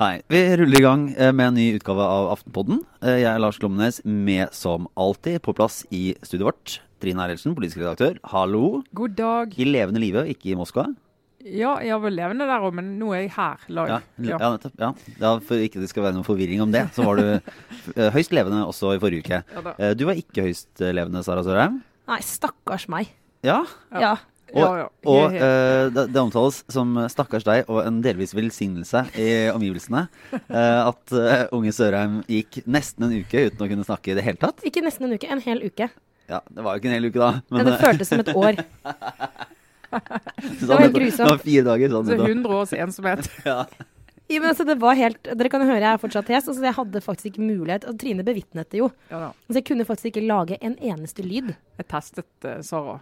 Nei, Vi ruller i gang eh, med en ny utgave av Aftenpodden. Eh, Jeg er Lars Glomnes, med som alltid på plass i studioet vårt. Trine Eilertsen, politisk redaktør. Hallo. God dag. I levende live, ikke i Moskva. Ja, jeg var vel levende der òg, men nå er jeg her live. Ja, ja nettopp. Ja. ja, For ikke det skal være noen forvirring om det, så var du eh, høyst levende også i forrige uke. Ja. Du var ikke høyst levende, Sara Sørheim. Nei, stakkars meg. Ja. Ja. Og, Ja, ja. og eh, det, det omtales som 'stakkars deg' og en delvis velsignelse i omgivelsene. uh, at uh, unge Sørheim gikk nesten en uke uten å kunne snakke i det hele tatt. Ikke nesten en uke, en hel uke. Ja, Det var jo ikke en hel uke, da. Men det føltes som et år. det var helt grusomt. Det var fire dager sånn. Så ut, da. 100 års ensomhet. Ja. Ja, men altså, det var helt, Dere kan høre jeg er fortsatt hes. Altså, jeg hadde faktisk ikke mulighet. Og Trine bevitnet det jo. Ja, da. Altså, jeg kunne faktisk ikke lage en eneste lyd. Jeg testet uh, Sara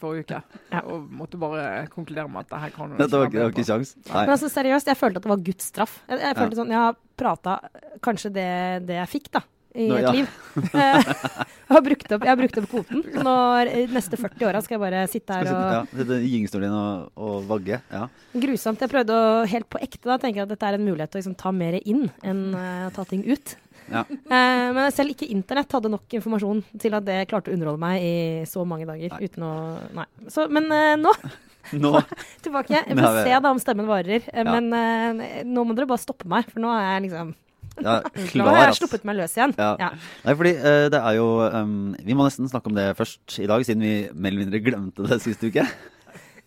forrige uke, Ja. og måtte bare konkludere med at det her kan hun var ikke, det var ikke på. kjangs. Men altså, seriøst, jeg følte at det var Guds straff. Jeg, jeg følte sånn, jeg har prata kanskje det, det jeg fikk, da. I Nå, et ja. liv. Eh, jeg, har brukt opp, jeg har brukt opp kvoten. Er- de neste 40 åra skal jeg bare sitte her og sitte- i gyngestolen din og, og vagge. Ja. Grusomt. Jeg prøvde å helt på ekte da, tenke at dette er en mulighet til å liksom, ta mer inn enn å uh, ta ting ut. Ja. Eh, men selv ikke internett hadde nok informasjon til at det klarte å underholde meg i så mange dager. Nei. uten å... Nei. Så, men eh, nå Nå tilbake. Jeg får se da om stemmen varer. Eh, Ja. Men eh, nå må dere bare stoppe meg, for nå er jeg liksom ja, Nå har jeg sluppet meg løs igjen. Ja. Ja. Nei, fordi uh, det er jo um, Vi må nesten snakke om det først i dag, siden vi mer eller mindre glemte det sist uke.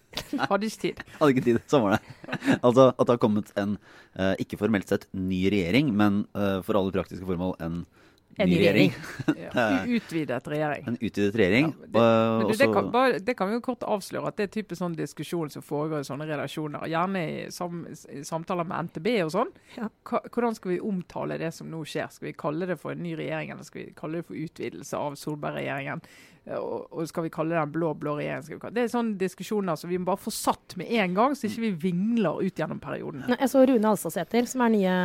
Hadde ikke tid. Hadde ikke tid. Samme var det. altså at det har kommet en, eh, ikke formelt sett ny regjering, men eh, for alle praktiske formål en, En ny regjering. regjering. Ja. Utvidet regjering. En utvidet regjering. Ja, det, og men du, det, kan, bare, det kan vi jo kort avsløre at det er type sånn diskusjon som foregår i sånne relasjoner. Gjerne i, sam, i samtaler med NTB og sånn. Ja. Hvordan skal vi omtale det som nå skjer? Skal vi kalle det for en ny regjering, eller skal vi kalle det for utvidelse av Solberg-regjeringen? Eh, Og, og skal vi kalle det en blå-blå regjering? Det er sånne diskusjoner som vi må bare få satt med en gang, så ikke vi vingler ut gjennom perioden. Nei, Jeg så Rune Alstadsæter, som er nye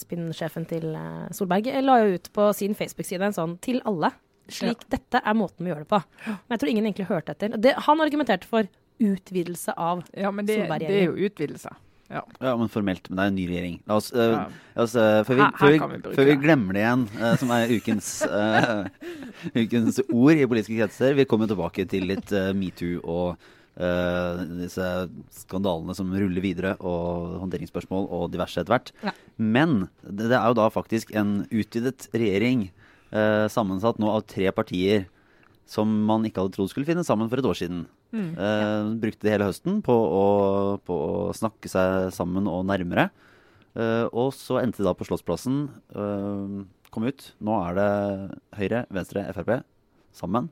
spinnsjefen til eh, Solberg, la jo ut på sin Facebook-side en sånn 'til alle'. Slik dette er måten vi gjør det på. Men jeg tror ingen egentlig hørte etter. Det, han argumenterte for utvidelse av Ja, men det, det er jo utvidelse. Ja. Ja, men formelt. Men det er en ny regjering. La oss, uh, Ja. la oss uh, før, vi, Her- her før, vi, vi før vi glemmer det igjen, uh, som er ukens, ukens ord i politiske kretser Vi kommer tilbake til litt metoo og disse skandalene som ruller videre, og håndteringsspørsmål og diverse etter hvert. Ja. Men det, det er jo da faktisk en utvidet regjering, sammensatt nå av tre partier, som man ikke hadde trodd skulle finne sammen for et år siden. Mm. Eh, brukte det hele høsten på å, på å snakke seg sammen og nærmere. Eh, og så endte det da på Slottsplassen. eh, kom ut. Nå er det Høyre, Venstre, Frp sammen.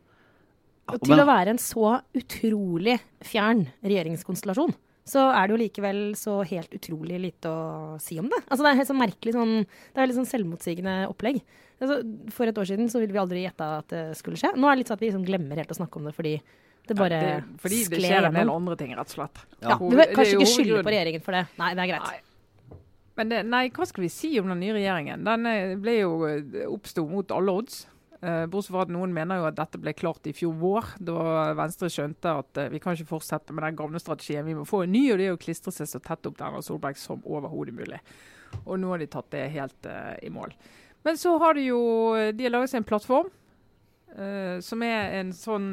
Og til å være en så utrolig fjern regjeringskonstellasjon, så er det jo likevel så helt utrolig lite å si om det. Altså Det er helt sånn merkelig sånn Det er litt sånn selvmotsigende opplegg. Altså, for et år siden så ville vi aldri gjetta at det skulle skje. Nå er det litt sånn at vi liksom glemmer helt å snakke om det fordi det bare Ja, det, fordi det skjer en del andre ting, rett og slett. Ja, du bør kanskje ikke skylde på regjeringen for det. Nei, det er greit. Nei. Men det, nei, hva skal vi si om den nye regjeringen? Den eh, ble jo eh, oppsto mot alle odds. Eh, bortsett fra at noen mener jo at dette ble klart i fjor vår, da Venstre skjønte at eh, vi kan ikke fortsette med den gamle strategien. Vi må få en ny, og det er å klistre seg så tett opp til Erna Solberg som overhodet mulig. Og nå har de tatt det helt eh, i mål. Men så har de jo De har laget seg en plattform som er en sånn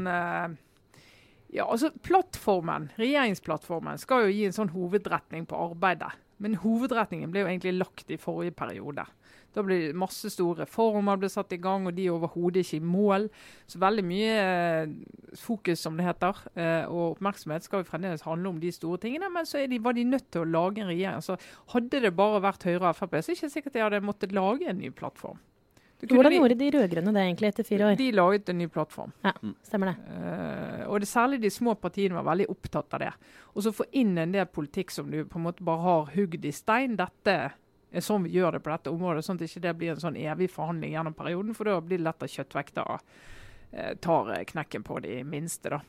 ja, altså Plattformen, regjeringsplattformen skal jo gi en sånn hovedretning på arbeidet. Men hovedretningen ble jo egentlig lagt i forrige periode. Da ble masse store reformer ble satt i gang, og de er overhodet ikke i mål. Så veldig mye eh, fokus, som det heter, eh, og oppmerksomhet skal jo fremdeles handle om de store tingene. Men så de, var de nødt til å lage en regjering. Så hadde det bare vært Høyre og Frp, så er det ikke sikkert de hadde måttet lage en ny plattform. Hvordan de- gjorde de rød-grønne det egentlig etter fire år? De laget en ny plattform. Ja, Stemmer det. Uh, og det særlig de små partiene var veldig opptatt av det. Og så få inn en del politikk som du på en måte bare har hugd i stein. Dette er sånn vi gjør det på dette området, sånn at ikke det blir en sånn evig forhandling gjennom perioden. For da blir det lett at kjøttvekter uh, tar knekken på de minste. da.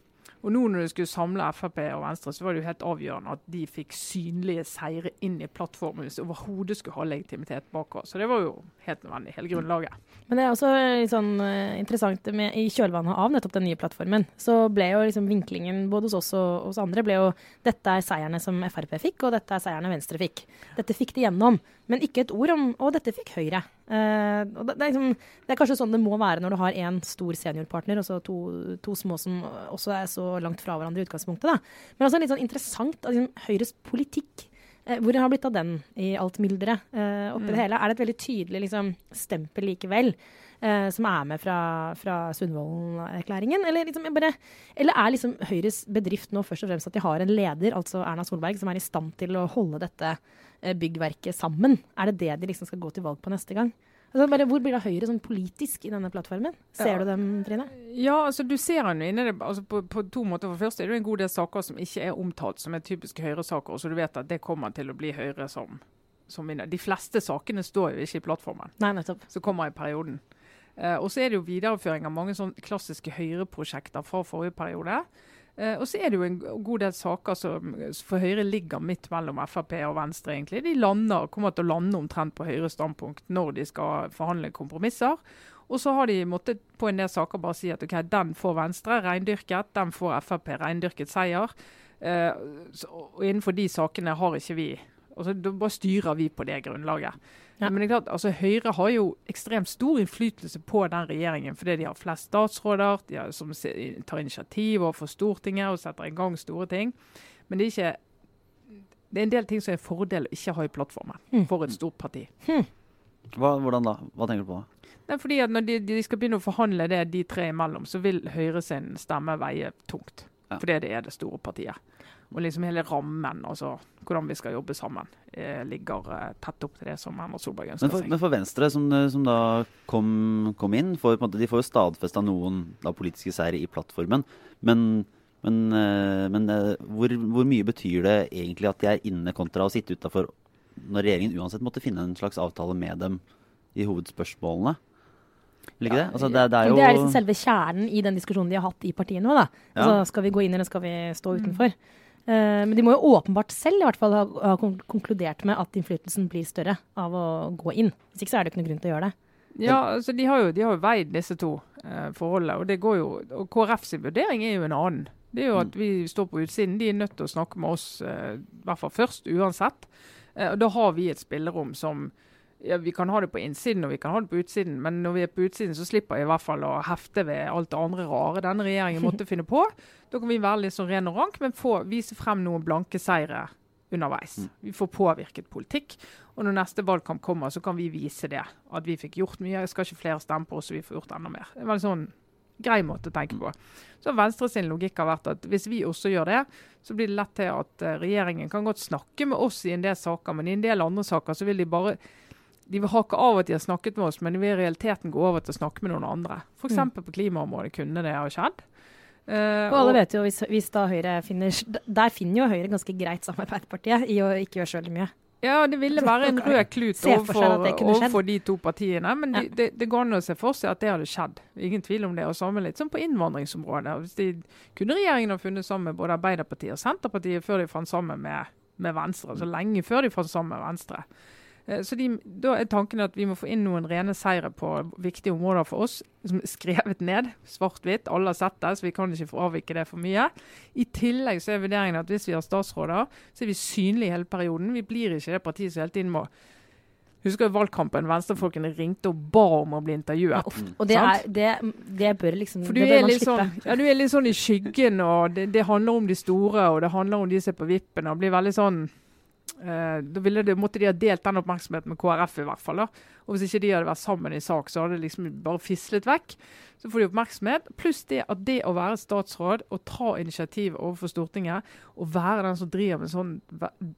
Og nå når du skulle samle Frp og Venstre, så var det jo helt avgjørende at de fikk synlige seire inn i plattformen hvis de overhodet skulle ha legitimitet bak oss. Så det var jo helt nødvendig, hele grunnlaget. Men det er også litt sånn uh, interessant med, i kjølvannet av nettopp den nye plattformen, så ble jo liksom vinklingen både hos oss og hos andre ble jo dette er seierne som Frp fikk, og dette er seierne Venstre fikk. Dette fikk de gjennom, men ikke et ord om og dette fikk Høyre. Uh, og det, det, er liksom, det, er kanskje sånn det må være når du har én stor seniorpartner og så to, to, små som også er så langt fra hverandre i utgangspunktet. Da. Men også litt sånn interessant at liksom, Høyres politikk uh, hvor har blitt av den i alt mylderet uh, oppi mm. det hele? Er det et veldig tydelig liksom, stempel likevel? Uh, som er med fra, fra Sundvolden-erklæringen? Eller, liksom, eller, er liksom Høyres bedrift nå først og fremst at de har en leder, altså Erna Solberg, som er i stand til å holde dette Eh, byggverket sammen? Er det det de liksom skal gå til valg på neste gang? Altså bare, hvor blir det Høyre sånn politisk i denne plattformen? Ser ja. du dem, Trine? Ja, altså du ser den inne altså på, på, to måter. For først er det en god del saker som ikke er omtalt, som er typiske Høyre-saker. Så du vet at det kommer til å bli Høyre som, som vinner. De fleste sakene står jo ikke i plattformen. Nei, nettopp. Så kommer i perioden. Uh, og så er det jo videreføring av mange sånn klassiske Høyre-prosjekter fra forrige periode. Eh, og så er det jo en god del saker som for Høyre ligger midt mellom Frp og Venstre. egentlig. De lander, kommer til å lande omtrent på Høyres standpunkt når de skal forhandle kompromisser. Og så har de måttet på en del saker bare si at ok, den får Venstre reindyrket, den får Frp reindyrket seier. Eh, så, og innenfor de sakene har ikke vi altså, Da bare styrer vi på det grunnlaget. Ja. Men det er klart, altså Høyre har jo ekstremt stor innflytelse på den regjeringen, fordi de har flest statsråder de har, som tar initiativ overfor Stortinget og setter i gang store ting. Men det er ikke det er en del ting som er en fordel å ikke ha i plattformen mm. for et stort parti. Mm. Hva, hvordan da? Hva tenker du på? Det er fordi at Når de, de, skal begynne å forhandle det de tre imellom, så vil Høyre sin stemme veie tungt. Ja. Fordi det er det store partiet. Og liksom hele rammen, altså hvordan vi skal jobbe sammen, eh, ligger eh, tett opp til det som Erna Solberg ønsker seg. Men for Venstre, som, eh, som da kom, kom inn, får, måte, de får jo stadfesta noen da, politiske seire i plattformen. Men, men, eh, men eh, hvor, hvor, mye betyr det egentlig at de er inne kontra å sitte utafor, når regjeringen uansett måtte finne en slags avtale med dem i hovedspørsmålene? Vil ikke ja, det? Altså, det, det, er jo... det er liksom selve kjernen i den diskusjonen de har hatt i partiet nå. da. Altså, Skal vi gå inn eller skal vi stå utenfor? Mm. Uh, men de må jo åpenbart selv i hvert fall ha, ha, konkludert med at innflytelsen blir større av å gå inn. Hvis ikke så er det ikke noen grunn til å gjøre det. Ja, altså de har jo, de har jo veid disse to uh, forholdene. Og det går jo, og KrFs vurdering er jo en annen. Det er jo at mm. vi står på utsiden. De er nødt til å snakke med oss uh, i hvert fall først, uansett. og da har vi et spillerom som ja, vi kan ha det på innsiden og vi kan ha det på utsiden, men når vi er på utsiden, så slipper jeg i hvert fall å hefte ved alt det andre rare denne regjeringen måtte finne på. Da kan vi være litt sånn ren og rank, men få vise frem noen blanke seire underveis. Mm. Vi får påvirket politikk. Og når neste valgkamp kommer, så kan vi vise det. At vi fikk gjort mye. Jeg skal ikke flere stemme på oss, så vi får gjort enda mer. Det var en sånn grei måte å tenke på. Så Venstre sin logikk har vært at hvis vi også gjør det, så blir det lett til at uh, regjeringen kan godt snakke med oss i en del saker, men i en del andre saker så vil de bare de vil hake av at de har snakket med oss, men de vil i realiteten gå over til å snakke med noen andre. F.eks. Mm. på klimaområdet kunne det ha skjedd. Uh, og alle vet jo, hvis, hvis, da Høyre finner Der finner jo Høyre ganske greit sammen med Arbeiderpartiet i å ikke gjøre så veldig mye. Ja, det ville være en rød klut overfor, overfor, de to partiene. Men ja. det, det går an å se for seg at det hadde skjedd. Ingen tvil om det. Og samme litt som på innvandringsområdet. Hvis de kunne regjeringen ha funnet sammen med både Arbeiderpartiet og Senterpartiet før de fant sammen med, med Venstre. Altså lenge før de fant sammen med Venstre. Eh, så de, Da er tanken at vi må få inn noen rene seire på viktige områder for oss. som er Skrevet ned, svart-hvitt. Alle har sett det, så vi kan ikke få avvike det for mye. I tillegg så er vurderingen at hvis vi har statsråder, så er vi synlige hele perioden. Vi blir ikke det partiet som hele tiden må Husker valgkampen venstrefolkene ringte og ba om å bli intervjuet. Ja, og det, er, det, det, bør liksom For du er, litt sånn, ja, du er litt sånn i skyggen, og det, det, handler om de store, og det handler om de som er på vippen. og blir veldig sånn Uh, da ville det, måtte de ha delt den oppmerksomheten med KrF, i hvert fall. da. Og Hvis ikke de hadde vært sammen i sak, så hadde det liksom bare fislet vekk. Så får de oppmerksomhet. Pluss det at det å være statsråd og ta initiativ overfor Stortinget, og være den som driver med sånn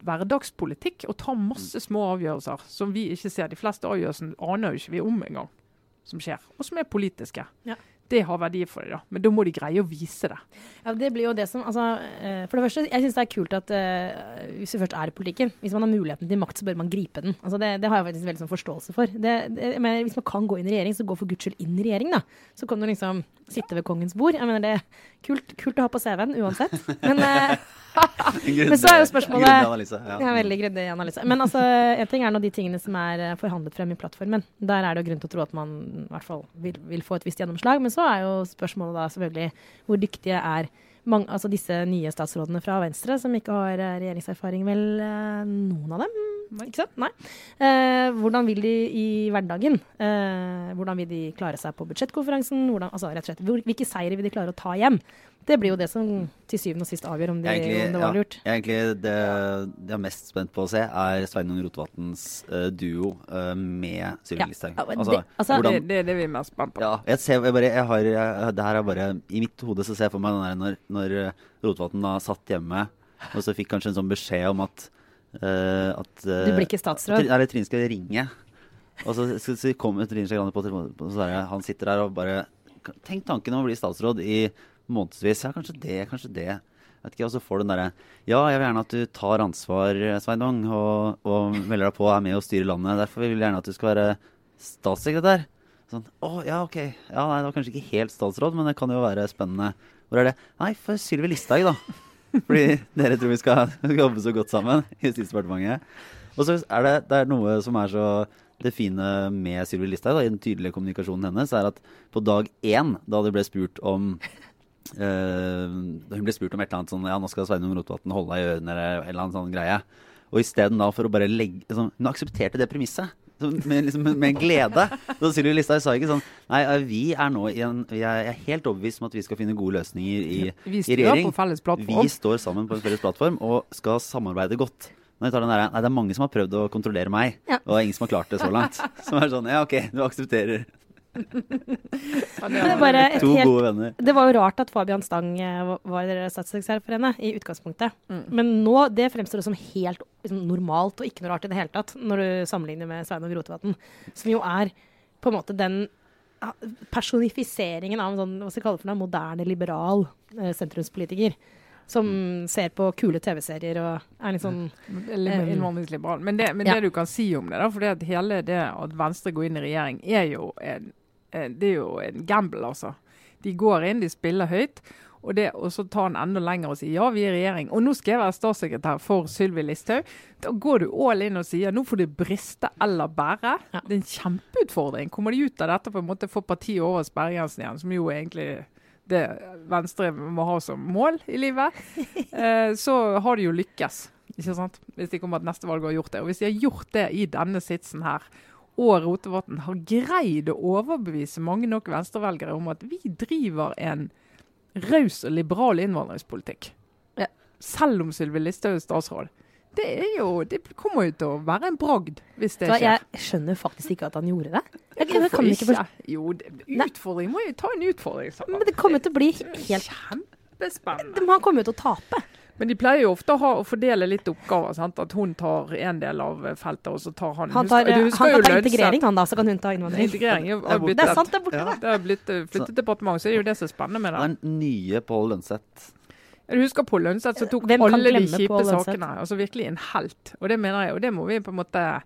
hverdagspolitikk og ta masse små avgjørelser som vi ikke ser. De fleste avgjørelsene aner jo ikke vi om engang, som skjer, og som er politiske. Ja det har verdi for dem. Men da må de greie å vise det. Ja, det blir jo det som, altså, uh, For det første, jeg syns det er kult at uh, hvis vi først er i politikken, hvis man har muligheten til makt, så bør man gripe den. Altså, det, det har jeg faktisk veldig sånn forståelse for. Det, det, mener, hvis man kan gå inn i regjering, så gå for guds skyld inn i regjering, da. Så kan du liksom sitte ved kongens bord. Jeg mener det er kult, kult å ha på CV-en uansett. Men, eh, Men så er jo spørsmålet- grundig analyse, ja. ja, veldig grundig analyse. Men altså, en ting er nå de tingene som er eh, forhandlet frem i plattformen. Der er det jo grunn til å tro at man i hvert fall vil, vil få et visst gjennomslag. Men så er jo spørsmålet da selvfølgelig hvor dyktige er mange, altså disse nye statsrådene fra Venstre, som ikke har eh, regjeringserfaring, vel eh, noen av dem? Ikke sant? Nei. Eh, hvordan vil de i hverdagen? Eh, hvordan vil de klare seg på budsjettkonferansen? Hvordan, altså, rett og slett, hvilke seire vil de klare å ta hjem? Det blir jo det som til syvende og sist avgjør om, de, egentlig, om det var ja, lurt. egentlig det, det jeg er mest spent på å se, er Sveinung Rotevatns uh, duo uh, med Sylvi Ja. Listhaug. Altså, det- altså- Det, hvordan, det er det vi er mest spent på. ja, jeg ser, jeg bare, jeg har, jeg, det her er bare I mitt hode så ser jeg for meg den der når, når eh, Rotevatn da satt hjemme, og så fikk kanskje en sånn beskjed om at uh, at Du blir ikke statsråd. Eller Trine skal ringe. Og så, så, så kommer Trine Skei Grande på telefonen, og så er det, han sitter der og bare Tenk tanken om å bli statsråd i månedsvis. Ja, kanskje det, kanskje det. Vet ikke, Og så får du den derre Ja, jeg vil gjerne at du tar ansvar, Sveinung, og, og melder deg på og er med og styrer landet. Derfor vil jeg gjerne at du skal være statssekretær. Sånn, Å, ja, ok. Ja, nei, det var kanskje ikke helt statsråd, men det kan jo være spennende. Hvor er det? Nei, for Sylvi Listhaug, da. Fordi dere tror vi skal jobbe så godt sammen i Justisdepartementet. Og så er det, det er noe som er så det fine med Sylvi Listhaug, i den tydelige kommunikasjonen hennes, er at på dag én, da det ble spurt om Hun ble spurt om et eller annet sånn Ja, nå skal Sveinung Rotevatn holde deg i ørene, eller en eller annen sånn greie. Og isteden da for å bare legge liksom, Hun aksepterte det premisset. Med, liksom, med glede. Så Sylvi Listhaug sa ikke sånn Nei, eh, vi er nå i en Jeg er- helt overbevist om at vi skal finne gode løsninger i, Vi i regjering. på. Vi står sammen på en felles plattform og skal samarbeide godt. Når jeg tar den der, nei, Det er mange som har prøvd å kontrollere meg, Ja. og det er ingen som har klart det så langt. Som er sånn Ja, OK, du aksepterer det helt. Det var jo rart at Fabian Stang eh, var- statssekretær for henne i utgangspunktet. Mm. Men nå det fremstår det som helt liksom, normalt og ikke noe rart i det hele tatt, når du sammenligner med Sveinung Rotevatn, som jo er på en måte den personifiseringen av en sånn, hva skal jeg kalle det for noe, moderne, liberal eh, sentrumspolitiker. Som ser på kule TV-serier og er litt sånn Liber- innvandringsliberal. Men, det, men Ja. det du kan si om det, da, for det at hele det at Venstre går inn i regjering, er jo en, det er jo en gamble, altså. De går inn, de spiller høyt. Og, det, og så tar han enda lenger og sier ja, vi er regjering. Og nå skal jeg være statssekretær for Sylvi Listhaug. Da går du all in og sier nå får det briste eller bære. Ja. Det er en kjempeutfordring. Kommer de ut av dette på en måte får partiet over sperregrensen igjen, som jo egentlig det Venstre må ha som mål i livet, eh, så har de jo lykkes. Ikke sant? Hvis de kommer til neste valg og har gjort det. Og hvis de har gjort det i denne sitsen her, og Rotevatn har greid å overbevise mange nok venstrevelgere om at vi driver en raus og liberal innvandringspolitikk, Ja. selv om Sylvi Listhaug er statsråd, det, er jo, det kommer jo til å være en bragd hvis det skjer. jeg skjønner faktisk ikke at han gjorde det. Jeg, jeg kan ikke forstå. Jo, det, Nei. utfordring må jo ta en utfordring. Sammen. Men det kommer til å bli helt Kjempespennende. Han kommer jo til å tape. Men de pleier jo ofte å, ha, å fordele litt oppgaver. Sant? At hun tar en del av feltet, og så tar han Han, tar, Husker- du han kan jo ta lønnsett. integrering, han da, så kan hun ta innvandring. Integrering er Det er. Det er sant, det er borte. Ja. Det har blitt eh, flyttet departement, så er jo det som er spennende med Det det. er den nye Pål Lønseth. Du husker Pål Lønseth som tok Hvem alle de kjipe sakene. Altså virkelig en helt. Og det mener jeg, og det må vi på en måte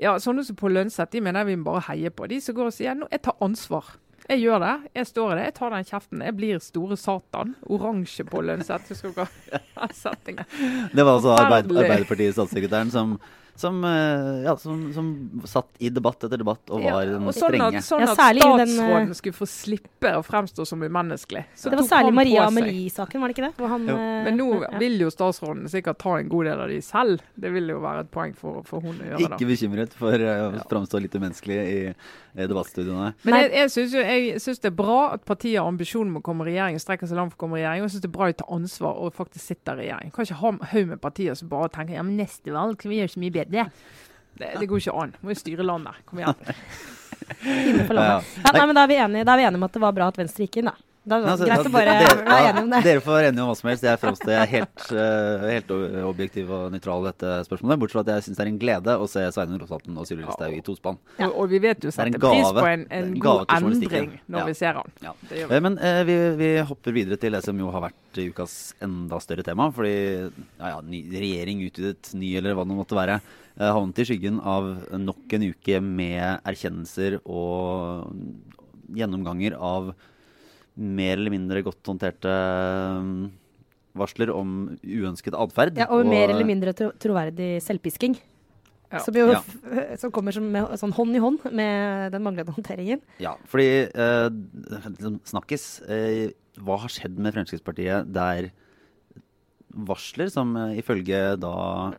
Ja, sånne som Pål Lønseth, de mener jeg vi må bare heie på. De som går og sier nå, jeg tar ansvar. Jeg gjør det. Jeg står i det. Jeg tar den kjeften. Jeg blir store Satan. Oransje på lønnsett. Husker dere settingen? Det var altså Arbeiderpartiets statssekretæren som, som, eh, ja, som, som satt i debatt etter debatt og var ja, og sånn strenge. at, sånn at særlig i den, statsråden skulle få slippe å fremstå som umenneskelig. Så Det var særlig Maria. Amelie-saken, var det ikke det? Han, eh, Men nå vil jo statsråden sikkert ta en god del av de selv. Det vil jo være et poeng for, for hun å gjøre Ikke bekymret for eh, å fremstå litt umenneskelig i, i debattstudioene. Men jeg, jeg syns jo jeg synes det er bra at partiet har ambisjonen om å komme i regjering, strekker seg langt for å komme i regjering. Og jeg syns det er bra de tar ansvar og faktisk sitter i regjering. Kan ikke ha en haug med partier som bare tenker ja, men neste valg kan vi gjøre så mye bedre. Det, det går ikke an. Må jo styre landet. Kom igjen. Ja. Ja, nei, men da er, vi enige, da er vi enige om at det var bra at Venstre gikk inn, da. Da er det Altså, greit å bare dere- være enige om det. Dere får være enige om hva som helst. Jeg framstår jeg er helt, eh, helt objektiv og nøytral i dette spørsmålet. Bortsett fra at jeg syns det er en glede å se Sveinung Rotevatn og Sylvi Listhaug i tospann. Og, og vi vet jo Det er en sette pris på en, en en god endring når Ja. vi ser han. Ja. Vi. Eh, Men eh, vi, vi hopper videre til det som jo har vært ukas enda større tema. Fordi ja, ja, ny, regjering utvidet, ny eller hva det måtte være, eh, havnet i skyggen av nok en uke med erkjennelser og gjennomganger av mer eller mindre godt håndterte um, varsler om uønsket atferd. Ja, og mer eller mindre tro troverdig selvpisking. Ja. Som, jo, Ja. som kommer som med, sånn hånd i hånd med den manglende håndteringen. Ja, fordi eh, liksom snakkes eh, Hva har skjedd med Fremskrittspartiet der varsler som eh, ifølge da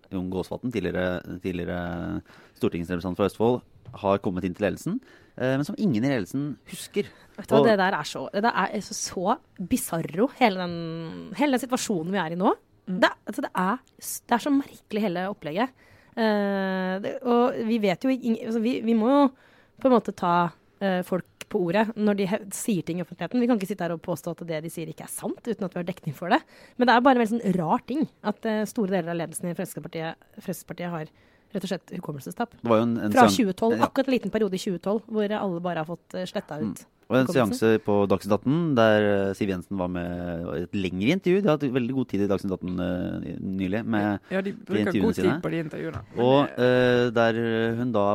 Jon Gåsvatn, tidligere, tidligere stortingsrepresentant fra Østfold, har kommet inn til ledelsen, eh, men som ingen i ledelsen husker. Vet du hva, det der er så, det der er så, så bisarro, hele den, hele den situasjonen vi er i nå. Mm. Det, altså det, er, det er så merkelig, hele opplegget. Uh, det, og vi vet jo altså vi, vi må jo på en måte ta uh, folk på ordet når de he sier ting i offentligheten. Vi kan ikke sitte her og påstå at det de sier ikke er sant, uten at vi har dekning for det. Men det er bare en veldig sånn rar ting at uh, store deler av ledelsen i Fremskrittspartiet, Fremskrittspartiet har rett og slett hukommelsestap. Det var jo en, en Fra sean- 2012. Ja. Akkurat en liten periode i 2012 hvor alle bare har fått uh, sletta ut. Og en seanse på Dagsnytt 18 der eh, Siv Jensen var med i et lengre intervju. De har hatt veldig god tid i Dagsnytt 18 eh, nylig. med Ja, de bruker intervjuene god tid på de intervjuene. Og eh, der hun da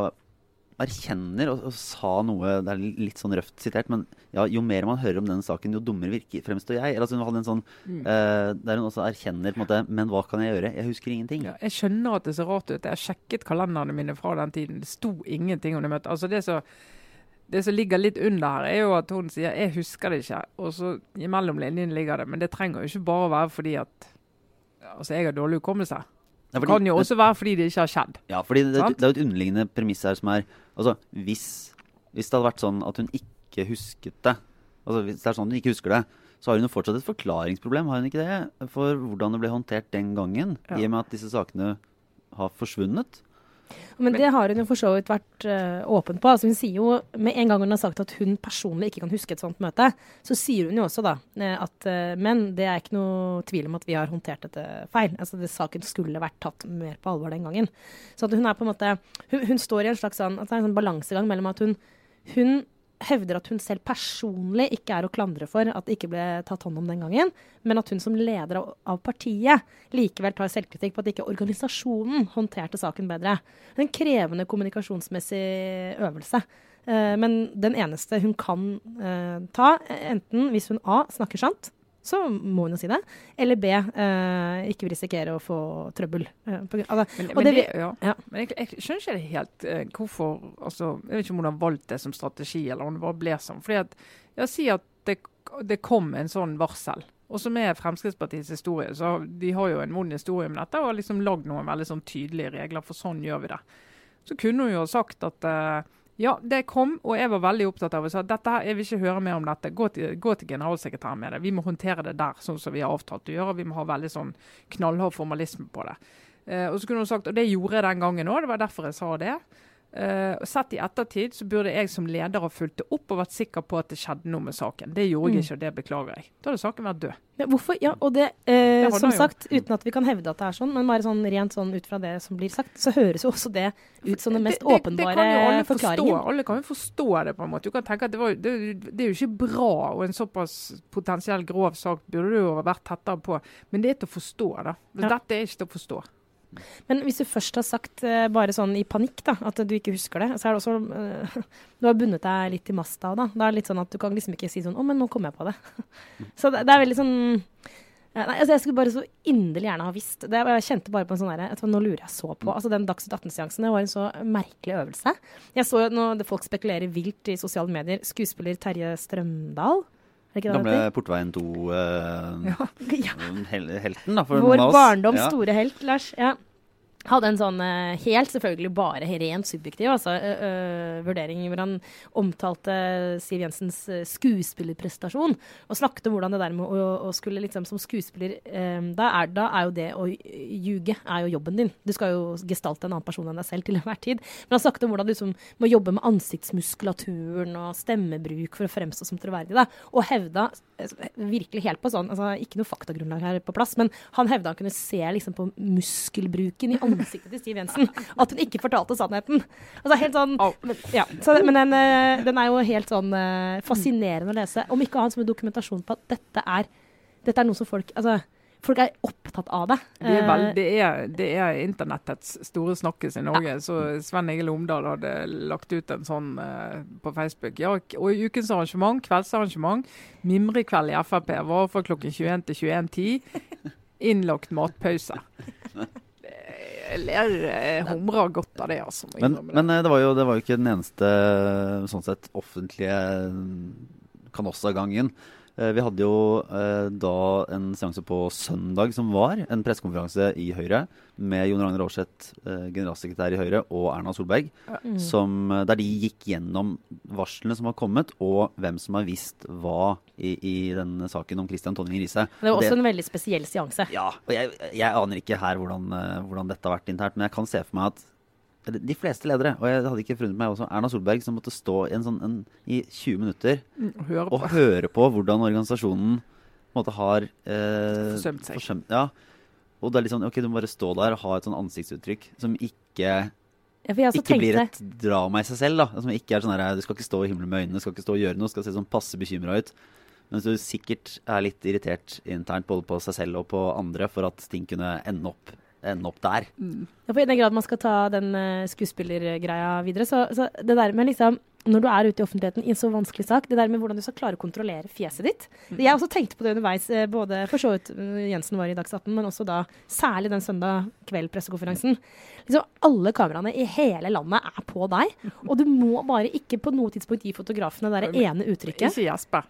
erkjenner og, og sa noe Det er litt sånn røft sitert, men ja, jo mer man hører om den saken, jo dummere virker fremstår jeg. Eller, altså, hun hadde en sånn Mm. uh, Der hun også erkjenner på en måte Men hva kan jeg gjøre? Jeg husker ingenting. Ja, jeg skjønner at det ser rart ut. Jeg har sjekket kalenderne mine fra den tiden. Det sto ingenting om det møtet. Altså det, som- det som ligger litt under her, er jo at hun sier 'jeg husker det ikke'. Og så imellom linjene ligger det. Men det trenger jo ikke bare være fordi at altså jeg har dårlig hukommelse. Det fordi- kan jo også være fordi det ikke har skjedd. Ja, fordi det, det, det er jo et underliggende premiss her som er Altså, hvis, hvis det hadde vært sånn at hun ikke husket det Altså, hvis det er sånn at hun ikke husker det, så har hun jo fortsatt et forklaringsproblem, har hun ikke det? For hvordan det ble håndtert den gangen, Ja. i og med at disse sakene har forsvunnet. Men, Men- det har hun jo for så vidt vært uh, åpen på. Altså hun sier jo, Med en gang hun har sagt at hun personlig ikke kan huske et sånt møte, så sier hun jo også da eh, at uh, Men det er ikke noe tvil om at vi har håndtert dette feil. Altså det, Saken skulle vært tatt mer på alvor den gangen. Så hun er på en måte Hun, hun står i en slags sånn, altså en sånn balansegang mellom at hun, hun hevder at hun selv personlig ikke er å klandre for at det ikke ble tatt hånd om den gangen, men at hun som leder av, av partiet likevel tar selvkritikk på at ikke organisasjonen håndterte saken bedre. En krevende kommunikasjonsmessig øvelse. Eh, men den eneste hun kan eh, ta, enten hvis hun A snakker sant, så må hun jo si det, eller B eh, ikke risikere å få trøbbel. Eh, på altså, Men, men, det det, ja. ja. men jeg, jeg skjønner ikke det helt eh, hvorfor altså, Jeg vet ikke om hun har valgt det som strategi, eller om det bare ble sånn. Fordi at, ja, Si at det, det kom en sånn varsel. Og som er Fremskrittspartiets historie, så de har jo en vond historie med dette og har liksom lagd noen veldig sånn tydelige regler, for sånn gjør vi det. Så kunne hun jo sagt at eh, ja, det kom, og jeg var veldig opptatt av å si at dette jeg vil ikke høre mer om dette. Gå til, gå til generalsekretæren med det. Vi må håndtere det der, sånn som vi har avtalt å gjøre. Vi må ha veldig sånn knallhard formalisme på det. Eh, og så kunne hun sagt, og det gjorde jeg den gangen òg, det var derfor jeg sa det. Og sett i ettertid så burde jeg som leder ha fulgt det opp og vært sikker på at det skjedde noe med saken. Det gjorde Mm. jeg ikke, og det beklager jeg. Da hadde saken vært død. Ja, hvorfor? Ja, og det, uh, Det som sagt, jo. uten at vi kan hevde at det er sånn, men bare sånn rent sånn ut fra det som blir sagt, så høres jo også det ut som den mest Det- det- åpenbare det kan jo alle forklaringen. Forstå. Alle kan jo forstå det, på en måte. Du kan tenke at det, var, det, er jo ikke bra, og en såpass potensielt grov sak burde du jo vært tettere på. Men det er til å forstå, da. Ja. Dette er ikke til å forstå. Men hvis du først har sagt eh, bare sånn i panikk da, at du ikke husker det, så er det også eh, Du har bundet deg litt til masta da. Da er det litt sånn at du kan liksom ikke si sånn Å, men nå kom jeg på det. så det, det er veldig sånn ja, Nei, altså Jeg skulle bare så inderlig gjerne ha visst. Det, jeg kjente bare på en sånn derre Nå lurer jeg så på. Altså Den Dagsnytt 18-seansen det var en så merkelig øvelse. Jeg så jo nå folk spekulerer vilt i sosiale medier. Skuespiller Terje Strømdal. Gamle? Portveien 2 eh, Ja. hel, helten, da. Vår noen barndoms Ja. store helt, Lars. Ja. Hadde en sånn eh, helt selvfølgelig bare rent subjektiv altså, ø, ø, vurdering hvor han omtalte Siv Jensens eh, skuespillerprestasjon. Og snakket om hvordan det der med å, å skulle liksom som skuespiller eh, da, er, da er jo det å ljuge er jo jobben din. Du skal jo gestalte en annen person enn deg selv til enhver tid. Men han snakket om hvordan du liksom må jobbe med ansiktsmuskulaturen og stemmebruk for å fremstå som troverdig. Da. Og hevda virkelig helt på sånn, altså ikke noe faktagrunnlag her på plass, men han hevda han kunne se liksom på muskelbruken i ansiktet til Siv Jensen. At hun ikke fortalte sannheten. Altså helt sånn men, ja, så, men den, eh, den er jo helt sånn eh, fascinerende å lese. Om ikke annet som en dokumentasjon på at dette er, dette er noe som folk altså, folk er opptatt av det. Det er, vel, Eh, det, er, det er internettets store snakkes i Norge. Så Sven Egil Omdal hadde lagt ut en sånn uh, på Facebook. Ja, og i ukens arrangement, kveldsarrangement, mimrekveld i Frp var fra klokken 21 til 21.10. Innlagt matpause. Ler jeg humrer godt av det, altså. Men, men eh, det, var jo, det var jo ikke den eneste sånn sett offentlige Canossa-gangen. Eh, Vi hadde jo eh, da en seanse på søndag som var, en pressekonferanse i Høyre med Jon Ragnar Aarseth, eh, generalsekretær i Høyre, og Erna Solberg, mm. som, der de gikk gjennom varslene som har kommet, og hvem som har visst hva i, i denne saken om Christian Tonning Riise. Det var også også en veldig spesiell seanse. ja, og jeg, jeg aner ikke her hvordan, hvordan dette har vært internt, men jeg kan se for meg at de fleste ledere, og jeg hadde ikke forundret meg også Erna Solberg, som måtte stå i, en sånn, en, i 20 minutter Mm, Høre og høre på hvordan organisasjonen på måte har eh, Forsømt seg. forsømt- ja. Og det er litt sånn, ok, Du må bare stå der og ha et sånn ansiktsuttrykk som ikke, Ja, for jeg også ikke blir et drama i seg selv. da Som ikke er sånn her, Du skal ikke stå i himmelen med øynene, du skal ikke stå og gjøre noe, du skal se sånn passe bekymra ut. Mens du sikkert er litt irritert internt både på seg selv og på andre for at ting kunne ende opp, ende opp der. ja, for I den grad man skal ta den uh, skuespillergreia videre, så, så det der med liksom når du er ute i offentligheten i en så vanskelig sak, det der med hvordan du skal klare å kontrollere fjeset ditt Jeg har også tenkte på det underveis, eh, både for så vidt eh, Jensen var i Dags 18, men også da særlig den søndag kveld-pressekonferansen. Liksom, alle kameraene i hele landet er på deg, og du må bare ikke på noe tidspunkt gi fotografene det ene uttrykket. Ikke gjespe.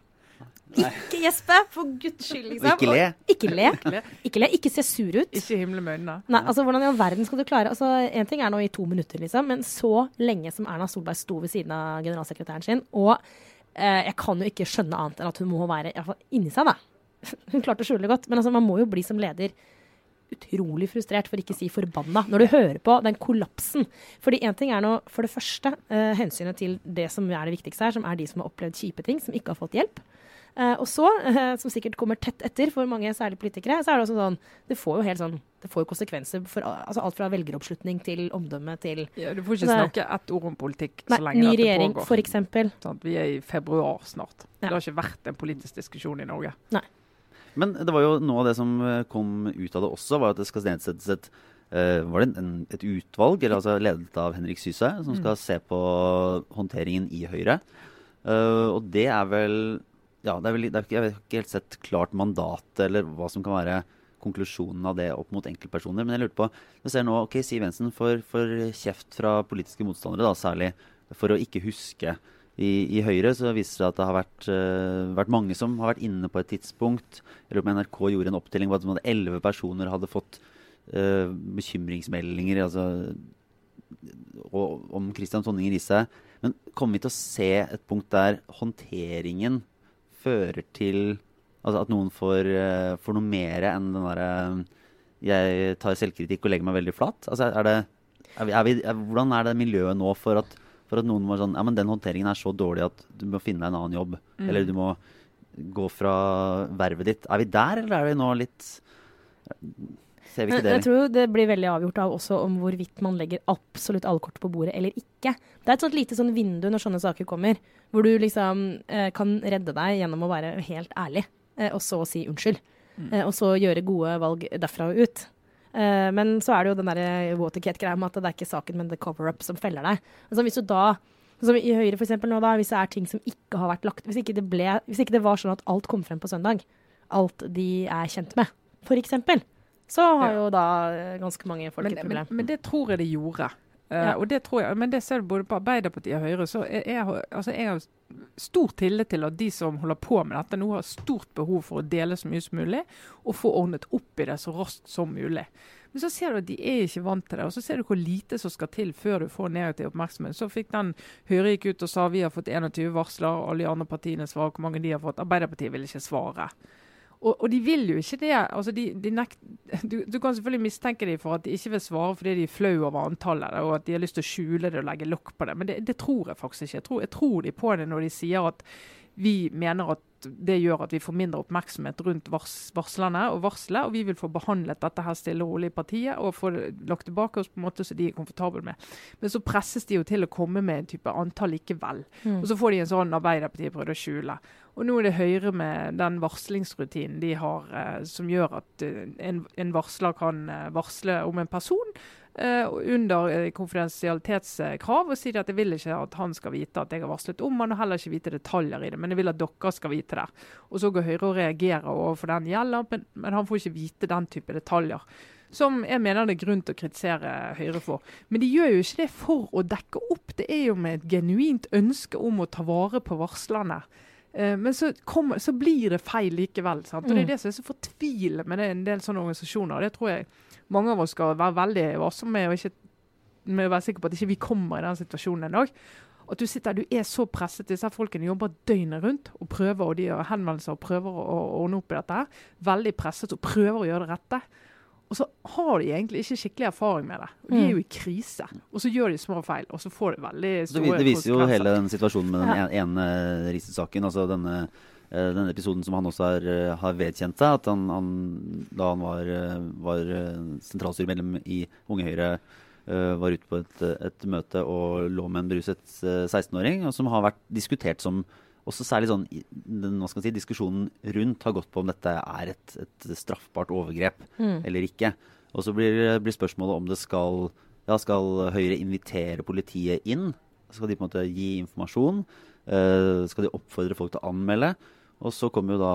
Ikke gjespe, for guds skyld, liksom. Og ikke le. Og Ikke le. le. Ikke le. Ikke se sur ut. Ikke himle med øynene. Nei, altså Hvordan i all verden skal du klare Altså, En ting er nå i to minutter, liksom, men så lenge som Erna Solberg sto ved siden av generalsekretæren sin, og eh, jeg kan jo ikke skjønne annet enn at hun må være i hvert fall inni seg, da. Hun klarte å skjule det godt, men altså, man må jo bli som leder utrolig frustrert, for ikke å si forbanna, når du hører på den kollapsen. Fordi én ting er nå for det første eh, hensynet til det som er det viktigste her, som er de som har opplevd kjipe ting, som ikke har fått hjelp. Eh, og så, eh, som sikkert kommer tett etter for mange, særlig politikere, så er det også sånn Det får jo helt sånn Det får jo konsekvenser for altså alt fra velgeroppslutning til omdømme til Ja, du får ikke Det- snakke ett ord om politikk Nei, så lenge ny dette regjering, pågår. for eksempel. Sant? Vi er i februar snart. Ja. Det har ikke vært en politisk diskusjon i Norge. Nei. Men det var jo noe av det som eh, kom ut av det også, var at det skal nedsettes et Uh, var det en, en, et utvalg, eller altså ledet av Henrik Syse, som skal se på håndteringen i Høyre. Uh, og det er vel Ja, det er vel, det er, jeg vet ikke helt sett klart mandatet, eller hva som kan være konklusjonen av det opp mot enkeltpersoner. Men jeg lurte på Jeg ser nå ok, Siv Jensen får, kjeft fra politiske motstandere, da, særlig for å ikke huske. I, I Høyre så viser det at det har vært, uh, vært mange som har vært inne på et tidspunkt. Jeg lurer på om NRK gjorde en opptelling på at hadde elleve personer hadde fått uh, bekymringsmeldinger altså, og, om Christian Tonninger i seg. Men kommer vi til å se et punkt der håndteringen fører til altså at noen får, eh, får noe mer enn den derre Jeg tar selvkritikk og legger meg veldig flat? Altså, er det, er vi, er vi, hvordan er det miljøet nå for at, for at noen var sånn Ja, men den håndteringen er så dårlig at du må finne deg en annen jobb. Eller du må gå fra vervet ditt. Er vi der, eller er vi nå litt Ser vi Men ikke det? jeg tror det blir veldig avgjort av også om hvorvidt man legger absolutt alle kort på bordet eller ikke. Det er et sånt lite sånn vindu når sånne saker kommer, hvor du liksom eh, kan redde deg gjennom å være helt ærlig, eh, og så si unnskyld. Eh, og så gjøre gode valg derfra og ut. Eh, men så er det jo den der Watergate-greia med at det er ikke saken, men the cover-up som feller deg. Altså hvis du da som i Høyre for nå da, Hvis det er ting som ikke har vært lagt Hvis ikke det, ble, hvis ikke det var sånn at alt kom frem på søndag, alt de er kjent med, eksempel, så har jo da eh, ganske mange folk Men, et men, problem. men det tror jeg det gjorde. Eh, Ja. og det tror jeg, Men det ser du både på Arbeiderpartiet og Høyre. så jeg, jeg, altså jeg har stor tillit til at de som holder på med dette, nå har stort behov for å dele så mye som mulig, og få ordnet opp i det så raskt som mulig. Men så ser du at de er ikke vant til det, og så ser du hvor lite som skal til før du får negativ oppmerksomhet. Så fikk den Høyre gikk ut og sa vi har fått 21 varsler, alle de andre partiene svarer hvor mange de har fått. Arbeiderpartiet vil ikke svare. Og, og de vil jo ikke det. altså de, de nekt, du, du kan selvfølgelig mistenke dem for at de ikke vil svare fordi de er flau over antallet, og at de har lyst til å skjule det og legge lokk på det. Men det, det tror jeg faktisk ikke. Jeg tror, jeg tror de på det når de sier at vi mener at det gjør at vi får mindre oppmerksomhet rundt vars varslerne og varselet. Og vi vil få behandlet dette her stille og rolig i partiet og få det lagt tilbake oss på en måte som de er komfortable med. Men så presses de jo til å komme med en type antall likevel. Mm. Og så får de en sånn Arbeiderpartiet prøvde å skjule. Og nå er det Høyre med den varslingsrutinen de har, eh, som gjør at eh, en, en varsler kan eh, varsle om en person eh, under eh, konfidensialitetskrav og sier at jeg vil ikke at han skal vite at jeg har varslet om han, og heller ikke vite detaljer i det, men jeg vil at dere skal vite det. Og så går Høyre og reagerer overfor den gjelder, men, men han får ikke vite den type detaljer. Som jeg mener det er grunn til å kritisere Høyre for. Men de gjør jo ikke det for å dekke opp, det er jo med et genuint ønske om å ta vare på varslerne. Eh, Men så, kommer- så blir det feil likevel. Sant? Og Det Mm. er det som er så fortvilende med det, en del sånne organisasjoner. Det tror jeg mange av oss skal være veldig varsomme med, og ikke, med å være sikre på at ikke vi kommer i den situasjonen en dag. At du sitter, du er så presset. Disse folkene jobber døgnet rundt og prøver, og de gjør henvendelser og prøver å, å ordne opp i dette. her. Veldig presset og prøver å gjøre det rette. Og så har de egentlig ikke skikkelig erfaring med det. De er jo i krise. Og så gjør de små feil, og så får de veldig store store det viser jo hele den situasjonen med den ene Riise-saken. Altså denne, eh, denne episoden som han også har, eh, har vedkjent seg. At han, han, da han var, eh, var sentralstyremedlem i Unge Høyre, var ute på et, et møte og lå med en beruset eh, 16-åring, og som har vært diskutert som også særlig sånn hva skal man si, Diskusjonen rundt har gått på om dette er et, et straffbart overgrep Mm. eller ikke. Og så blir, blir spørsmålet om det skal ja, skal Høyre invitere politiet inn. Skal de på en måte gi informasjon? Uh, skal de oppfordre folk til å anmelde? Og så kommer jo da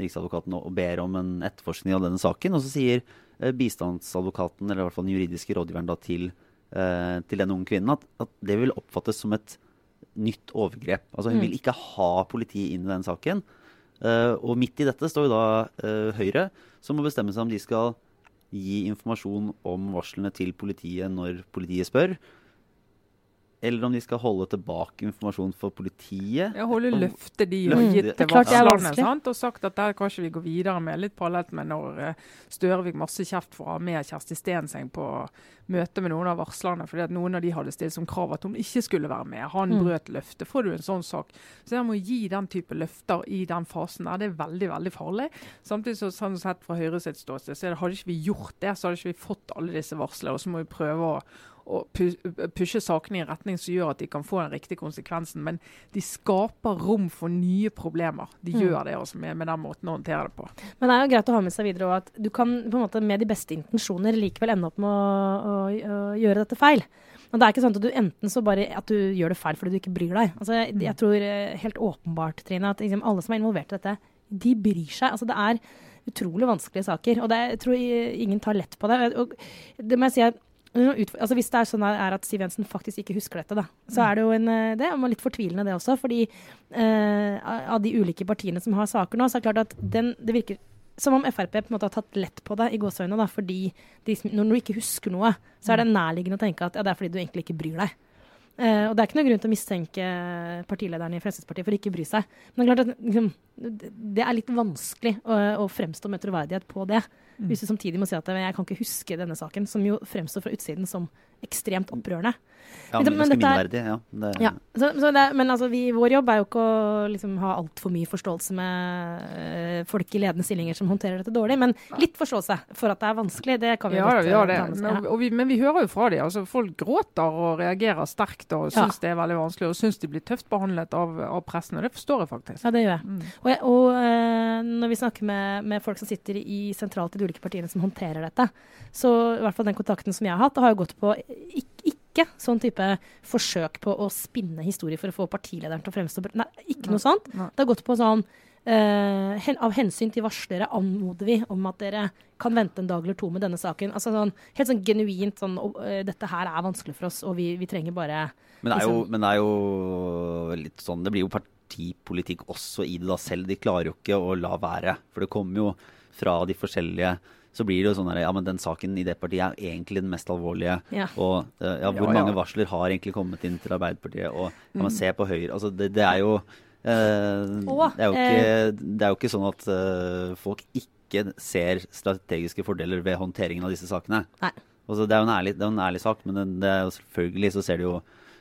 Riksadvokaten og og ber om en etterforskning av denne saken. Og så sier eh, bistandsadvokaten, eller i hvert fall den juridiske rådgiveren da, til, uh, til den unge kvinnen at, at det vil oppfattes som et nytt overgrep. Altså Hun Mm. vil ikke ha politiet inn i den saken. Eh, og midt i dette står jo da eh, Høyre, som må bestemme seg om de skal gi informasjon om varslene til politiet når politiet spør. Eller om de skal holde tilbake informasjon for politiet. Ja, holde løftet de har Løftet. gitt til er er varslerne. Og sagt at der kan ikke vi gå videre med. Litt parallelt med når eh, Støre fikk masse kjeft for å ha med Kjersti Stenseng på møte med noen av varslerne, fordi at noen av de hadde stilt som krav at hun ikke skulle være med. Han Mm. brøt løftet. Får du en sånn sak. Så jeg må gi den type løfter i den fasen der. Det er veldig, veldig farlig. Samtidig så sånn sett fra Høyre sitt ståsted, så hadde ikke vi gjort det, så hadde ikke vi fått alle disse varslene. Og så må vi prøve å å pushe sakene i en retning som gjør at de kan få den riktige konsekvensen. Men de skaper rom for nye problemer. De Mm. gjør det også med, med den måten å håndtere det på. Men det er jo greit å ha med seg videre også at du kan på en måte med de beste intensjoner likevel ende opp med å, å, å gjøre dette feil. Men det er ikke sånn at du enten så bare at du gjør det feil fordi du ikke bryr deg. Altså, jeg, jeg tror eh, helt åpenbart, Trine, at liksom, alle som er involvert i dette, de bryr seg. Altså, det er utrolig vanskelige saker. Og det, jeg tror ingen tar lett på det. Og det må jeg si at Altså Hvis det er sånn er at Siv Jensen faktisk ikke husker dette, da, så er det jo en, eh, det er litt fortvilende det også. Fordi eh, av de ulike partiene som har saker nå, så er det klart at den, det virker som om Frp på en måte har tatt lett på det i gåseøynene. da, fordi de, Når du ikke husker noe, så er det nærliggende å tenke at ja, det er fordi du egentlig ikke bryr deg. Eh, og det er ikke noe grunn til å mistenke partilederen i Fremskrittspartiet for ikke å bry seg. Men det er klart at liksom, det er litt vanskelig å, å fremstå med troverdighet på det. Hvis du samtidig må si at jeg kan ikke huske denne saken, som jo fremstår fra utsiden som ekstremt opprørende. Ja, Men men dette er- minneverdig. Ja. Det, Ja, så, så det, Men altså, vi, vår jobb er jo ikke å liksom, ha altfor mye forståelse med eh, folk i ledende stillinger som håndterer dette dårlig, men litt forståelse for at det er vanskelig, det kan vi Ja, godt vi gjør eh, det. Men, og vi, men vi hører jo fra dem. Altså, folk gråter og reagerer sterkt og Ja. det er veldig vanskelig. Og syns de blir tøft behandlet av, av pressen. Og det forstår jeg faktisk. Ja, det gjør jeg. Mm. Og, jeg, og eh, når vi snakker med, med folk som sitter i sentralt i ulike partiene som håndterer dette, så i hvert fall den kontakten som jeg har hatt, har jo gått på ikke, ikke sånn type forsøk på å spinne historier for å få partilederen til å fremstå Nei, ikke noe sånt. Det har gått på sånn Uh, hen, Av hensyn til varslere anmoder vi om at dere kan vente en dag eller to med denne saken. Altså sånn, Helt sånn genuint sånn «Å, eh, Dette her er vanskelig for oss, og vi, vi trenger bare Men det, er jo, liksom- men det er jo litt sånn Det blir jo partipolitikk også i det da selv. De klarer jo ikke å la være. For det kommer jo fra de forskjellige Så blir det jo sånn at Ja, men den saken i det partiet er egentlig den mest alvorlige. Ja. Og eh, ja, hvor Ja, ja. mange varsler har egentlig kommet inn til Arbeiderpartiet? Og kan Mm. man se på Høyre Altså, det, det er jo eh, Og, det, er jo ikke, det er jo ikke sånn at eh, folk ikke ser strategiske fordeler ved håndteringen av disse sakene. Altså, det er jo en ærlig, det er jo en ærlig sak, men det, det er jo selvfølgelig så ser det jo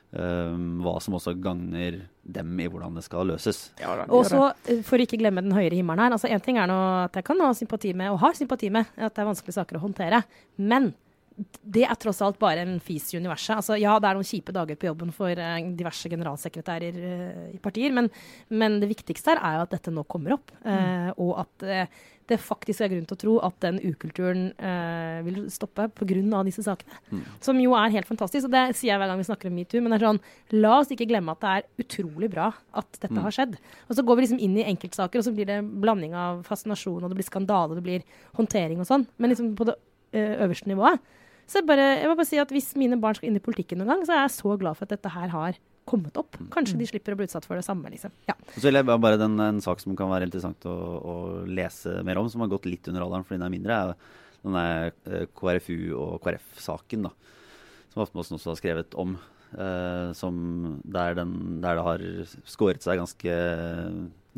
Um, hva som også gagner dem i hvordan det skal løses. Ja, Og så, eh, for ikke glemme den høyere himmelen her. altså En ting er nå at jeg kan ha sympati med, og har sympati med, at det er vanskelige saker å håndtere. Men det er tross alt bare en fis i universet. Altså, ja, det er noen kjipe dager på jobben for uh, diverse generalsekretærer uh, i partier, men, men det viktigste her er jo at dette nå kommer opp. eh, og at det faktisk er grunn til å tro at den ukulturen vil stoppe pga. disse sakene. Mm. Som jo er helt fantastisk. Og det sier jeg hver gang vi snakker om metoo. Men det er sånn, la oss ikke glemme at det er utrolig bra at dette Mm. har skjedd. Og så går vi liksom inn i enkeltsaker, og så blir det blanding av fascinasjon, og det blir skandale, det blir håndtering og sånn. Men liksom på det øverste nivået. Så jeg, bare, jeg må bare si at hvis mine barn skal inn i politikken noen gang, så er jeg så glad for at dette her har kommet opp. Kanskje de slipper å bli utsatt for det samme, liksom. Ja. Og så vil jeg bare- den, En sak som kan være interessant å, å lese mer om, som har gått litt under alderen fordi den er mindre, er denne eh, KrFU- og KrF-saken. da, Som Aftenposten også har skrevet om. eh, som der, den, der det har skåret seg ganske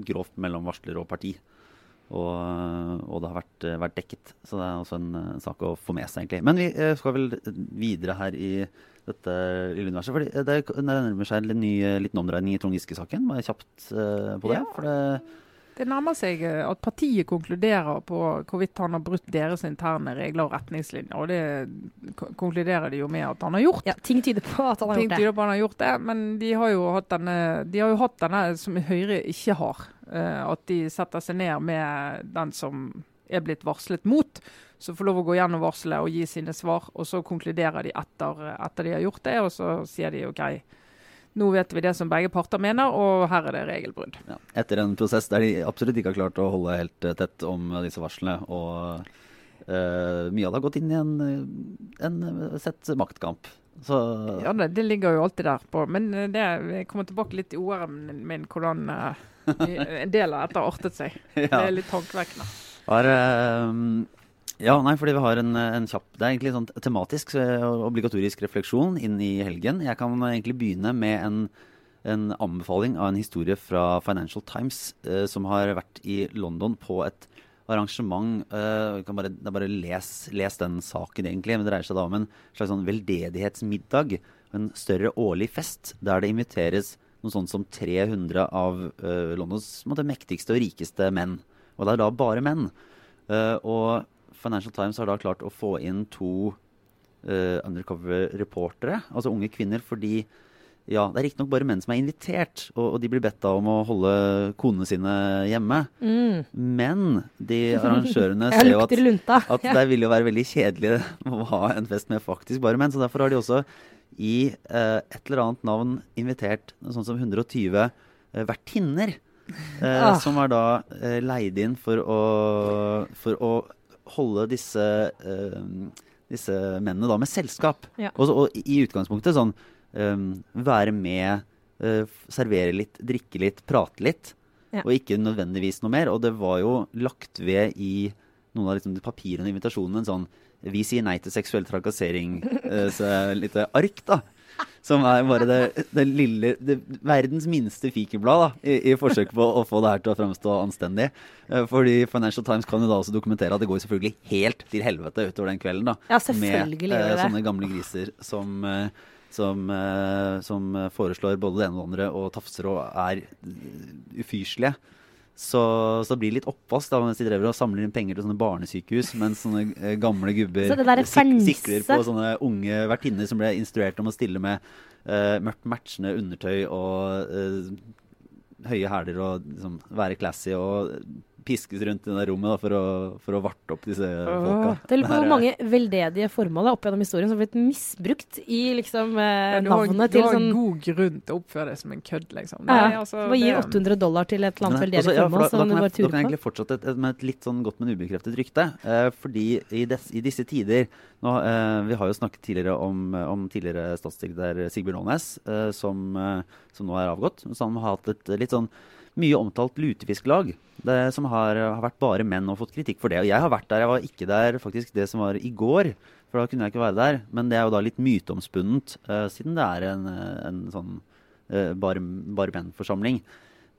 grovt mellom varsler og parti. Og, og det har vært, vært dekket. Så det er også en, en sak å få med seg, egentlig. Men vi eh, skal vel videre her i dette lille universet. det, det nærmer seg en ny liten omdreining i Trond Giske-saken. Bare kjapt uh, på det. Ja. For det Det nærmer seg eh, at partiet konkluderer på hvorvidt han har brutt deres interne regler og retningslinjer. Og det konkluderer de jo med at han har gjort. ja, ting tyder på at han har Ting gjort det. tyder på at han har gjort det, men de har jo hatt denne, de har jo hatt denne som Høyre ikke har. eh, at de setter seg ned med den som er blitt varslet mot. Så får lov å gå gjennom varselet og gi sine svar. Og så konkluderer de etter, etter de har gjort det, og så sier de OK, nå vet vi det som begge parter mener, og her er det regelbrudd. ja, etter en prosess der de absolutt ikke har klart å holde helt eh, tett om disse varslene. Og uh, mye av det har gått inn i en, en eh, sett maktkamp. Så Ja, det, det ligger jo alltid der på. Men det, jeg kommer tilbake litt i OR-en min, hvordan uh, en del av dette artet seg. Det er litt tankevekkende. Har, ja, nei, fordi vi har en, en kjapp Det er egentlig sånn tematisk eh, obligatorisk refleksjon inn i helgen. Jeg kan egentlig begynne med en, en anbefaling av en historie fra Financial Times eh, som har vært i London på et arrangement. eh, bare, det er bare les, les den saken, egentlig. Men det dreier seg da om en slags sånn veldedighetsmiddag. En større årlig fest der det inviteres noe sånt som 300 av eh, Londons måtte, mektigste og rikeste menn. Og det er da bare menn. Uh, og Financial Times har da klart å få inn to uh, undercover-reportere, altså unge kvinner, fordi ja, det er riktignok bare menn som er invitert, og, og de blir bedt av om å holde konene sine hjemme. Mm. Men de arrangørene ser jo at, at lunta. det vil jo være veldig kjedelig å ha en fest med faktisk bare menn. Så derfor har de også i eh, et eller annet navn invitert sånn som 120 eh, vertinner. Eh, Ah. Som er da eh, leid inn for å, for å holde disse, uh, disse mennene da med selskap. Ja. Og, så- og i utgangspunktet sånn um, være med, uh, servere litt, drikke litt, prate litt. Ja. Og ikke nødvendigvis noe mer. Og det var jo lagt ved i noen av liksom de papirene og invitasjonene en sånn Vi sier nei til seksuell trakassering. Uh, så litt ark, da. Som er bare det, det lille det, Verdens minste fikerblad da, i, i forsøk på å få det her til å framstå anstendig. Eh, fordi Financial Times kan jo da også dokumentere at det går selvfølgelig helt til helvete utover den kvelden. da. Ja, selvfølgelig med det. sånne gamle griser som, uh, som, som foreslår både det ene og det andre og tafser og er ufyselige. Så, så det blir litt oppvask da, mens de driver og samler inn penger til sånne barnesykehus, mens sånne eh, gamle gubber Så det der sik sikler på sånne unge vertinner som ble instruert om å stille med eh, mørkt matchende undertøy og eh, høye hæler og liksom, være classy og piskes rundt i det rommet da, for, å, for å varte opp disse folka. Det er hvor mange veldedige formål da, opp gjennom historien som har blitt misbrukt i liksom, eh, Ja, du har, sånn du har sånn god grunn til å oppføre deg som en kødd, liksom. ja, Nei, altså, Hva gir det- 800 dollar til et eller annet veldedig altså, ja, for formål da, da, kan jeg, da kan jeg egentlig fortsette et, et, med et litt sånn godt, men ubekreftet rykte. Eh, fordi i, des, i disse tider nå, eh, Vi har jo snakket tidligere om, om tidligere statssekretær Sigbjørn Aanes, eh, som, eh, som nå er avgått. Han har hatt et litt sånn mye omtalt lutefisklag. Det, som har, har vært bare menn og fått kritikk for det. Og jeg har vært der. Jeg var ikke der faktisk det som var i går. For da kunne jeg ikke være der. Men det er jo da litt myteomspunnet, uh, siden det er en, eh, en sånn uh, bare, bare menn-forsamling.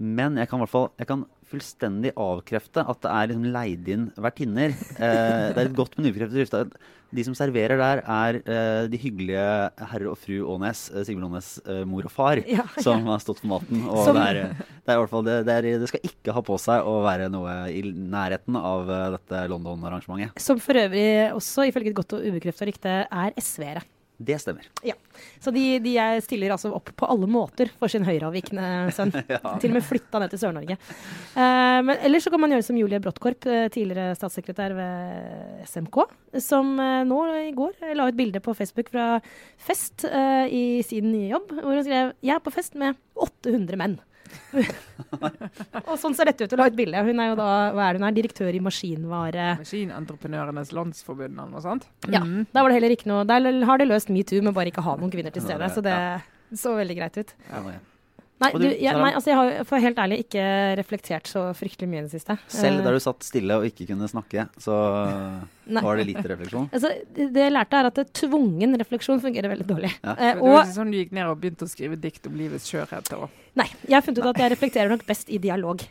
Men jeg kan, i hvert fall, jeg kan fullstendig avkrefte at det er liksom leid inn vertinner. Eh, det er et godt, men ubekreftet rykte de som serverer der, er eh, de hyggelige herre og fru Aanes, eh, Sigbjørn Aanes eh, mor og far, Ja. som har stått for maten. Og Som- det, er, det, er i hvert fall det, er, det skal ikke ha på seg å være noe i nærheten av eh, dette London-arrangementet. Som for øvrig også, ifølge et godt og ubekrefta rykte, er SV-ere. Det stemmer. Ja. Så de, de er- stiller altså opp på alle måter for sin høyreavvikende sønn. Til og med flytta ned til Sør-Norge. Uh, men ellers så kan man gjøre som Julie Brodtkorp, eh, tidligere statssekretær ved SMK, som eh, nå i går la ut bilde på Facebook fra fest uh, i sin nye jobb, hvor hun skrev 'Jeg er på fest med 800 menn'. og sånn ser dette ut å la ut bilde. Hun er jo da hva er det hun er, direktør i maskinvare... Maskinentreprenørenes landsforbund eller noe sånt. Ja, Mm. Der var det heller ikke noe Der har de løst metoo med bare ikke ha noen kvinner til stede. Så det så veldig greit ut. Ja, ja. Nei, du, jeg, nei altså jeg har for helt ærlig ikke reflektert så fryktelig mye i det siste. Selv Eh, der du satt stille og ikke kunne snakke, så var det lite refleksjon. Altså, det jeg lærte, er at tvungen refleksjon fungerer veldig dårlig. Ja. Eh, Det var og ikke sånn du gikk ned og begynte å skrive dikt om livets skjørhet. nei, jeg har funnet ut at jeg reflekterer nok best i dialog.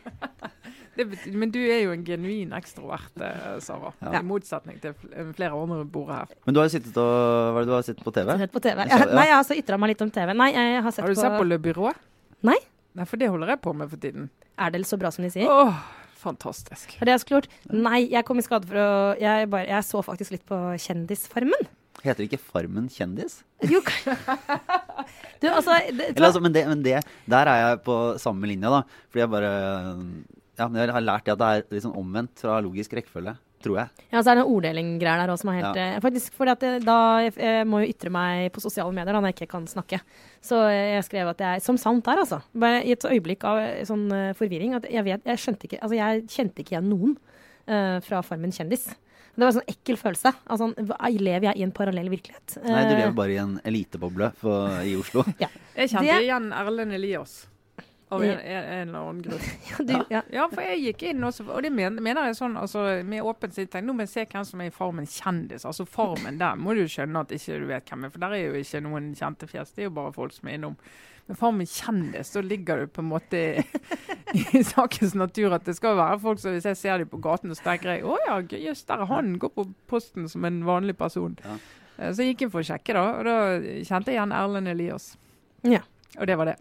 Det betyr, men du er jo en genuin ekstrovert, eh, Sara. Ja. I motsetning til flere andre bordet her. Men du har jo sittet og Hva er det du har sett på TV? Sett på TV. Jeg ja. nei, jeg har altså ytra meg litt om TV. Nei, jeg har sett, Har du sett på Le Byrå? Nei. Nei, for det holder jeg på med for tiden. Er det så bra som de sier? Åh, fantastisk. Er det jeg skulle gjort? Nei, jeg kom i skade for å jeg, bare, jeg så faktisk litt på Kjendisfarmen. Heter det ikke Farmen kjendis? Jo, du, altså, det, Eller, altså, men, det, men det, der er jeg på samme linje, da. Fordi jeg bare Ja, men jeg har lært det at det er litt sånn omvendt fra logisk rekkefølge, tror jeg. Ja, så er det noen orddeling-greier der også som er helt eh, Faktisk fordi at jeg, da jeg, jeg må jo ytre meg på sosiale medier da når jeg ikke kan snakke. Så jeg skrev at jeg Som sant er, altså. Bare i et øyeblikk av eh, sånn eh, forvirring at jeg vet Jeg skjønte ikke Altså, jeg kjente ikke igjen noen uh, fra Farmen kjendis. Det var en sånn ekkel følelse. Altså, lever jeg i en parallell virkelighet? Nei, du Eh, lever bare i en eliteboble i Oslo. Jeg kjente igjen Erlend Elias. Av en, en, en eller annen grunn. ja, du, ja. Ja, for jeg gikk inn også, og det mener, mener jeg sånn, altså, med åpent sinn. tenk, Nå må jeg se hvem som er i Farmen kjendis. Altså Farmen, der må du skjønne at ikke du vet hvem er, for der er jo ikke noen kjente fjes. Det er jo bare folk som er innom. Men Farmen kjendis, så ligger du på en måte i, i sakens natur at det skal være folk som hvis jeg ser dem på gaten, så tenker jeg å ja, jøss, der er han. Går på posten som en vanlig person. Ja. Eh, Så jeg gikk inn for å sjekke, da, og da kjente jeg igjen Erlend Elias. Ja. Og det var det.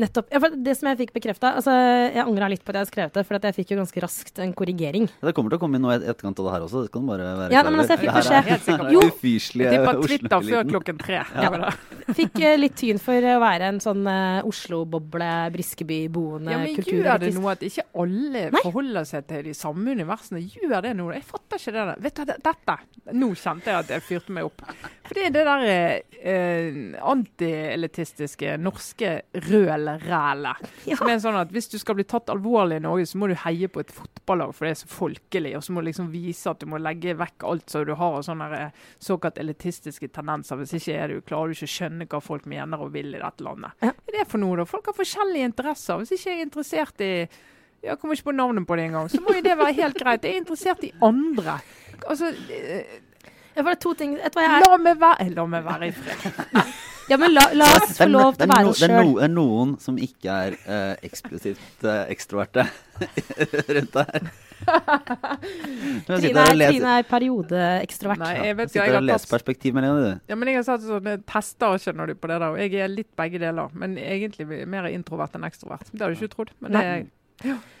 Nettopp. Ja, for det som jeg fikk bekrefta altså, Jeg angra litt på at jeg hadde skrevet det, for at jeg fikk jo ganske raskt en korrigering. Det kommer til å komme inn noe i etterkant av det her også. Det kan bare være Ja, klar men altså, jeg fikk Det her beskjed- Jo. før Oslo-eliten. klokken tre. Ja. Fikk uh, litt tyn for å være en sånn uh, Oslo-boble, Briskeby-boende Ja, men Gjør det noe at ikke alle Nei. forholder seg til de samme universene? Gjør det noe? Jeg fatter ikke det der. Vet du, det- dette Nå kjente jeg at jeg fyrte meg opp. For det er det der uh, antielitistiske norske røl-rælet. Ja. Som er sånn at Hvis du skal bli tatt alvorlig i Norge, så må du heie på et fotballag, for det er så folkelig. Og så må du liksom vise at du må legge vekk alt som du har av sånne eh, såkalt elitistiske tendenser. Hvis ikke er du, klarer du ikke å skjønne hva folk mener og vil i dette landet. Hva er det for noe, da? Folk har forskjellige interesser. Hvis ikke jeg er interessert i jeg kommer ikke på navnet på det engang. Så må jo det være helt greit. Jeg er interessert i andre. Altså, eh, jeg la meg være La meg være i fred. Ja, men la, la oss få lov til å være oss sjøl. det, er no, det er noen som ikke er uh, eksplosivt uh, ekstroverte rundt her. Trine er, Trine er periodeekstrovert. Nei, jeg vet ikke. sitter Jeg og har leser tatt du. Ja, men jeg har satt sånne tester, skjønner du, på det der. Og jeg er litt begge deler. Men egentlig mer introvert enn ekstrovert. Det har du ikke trodd. Men det er jeg.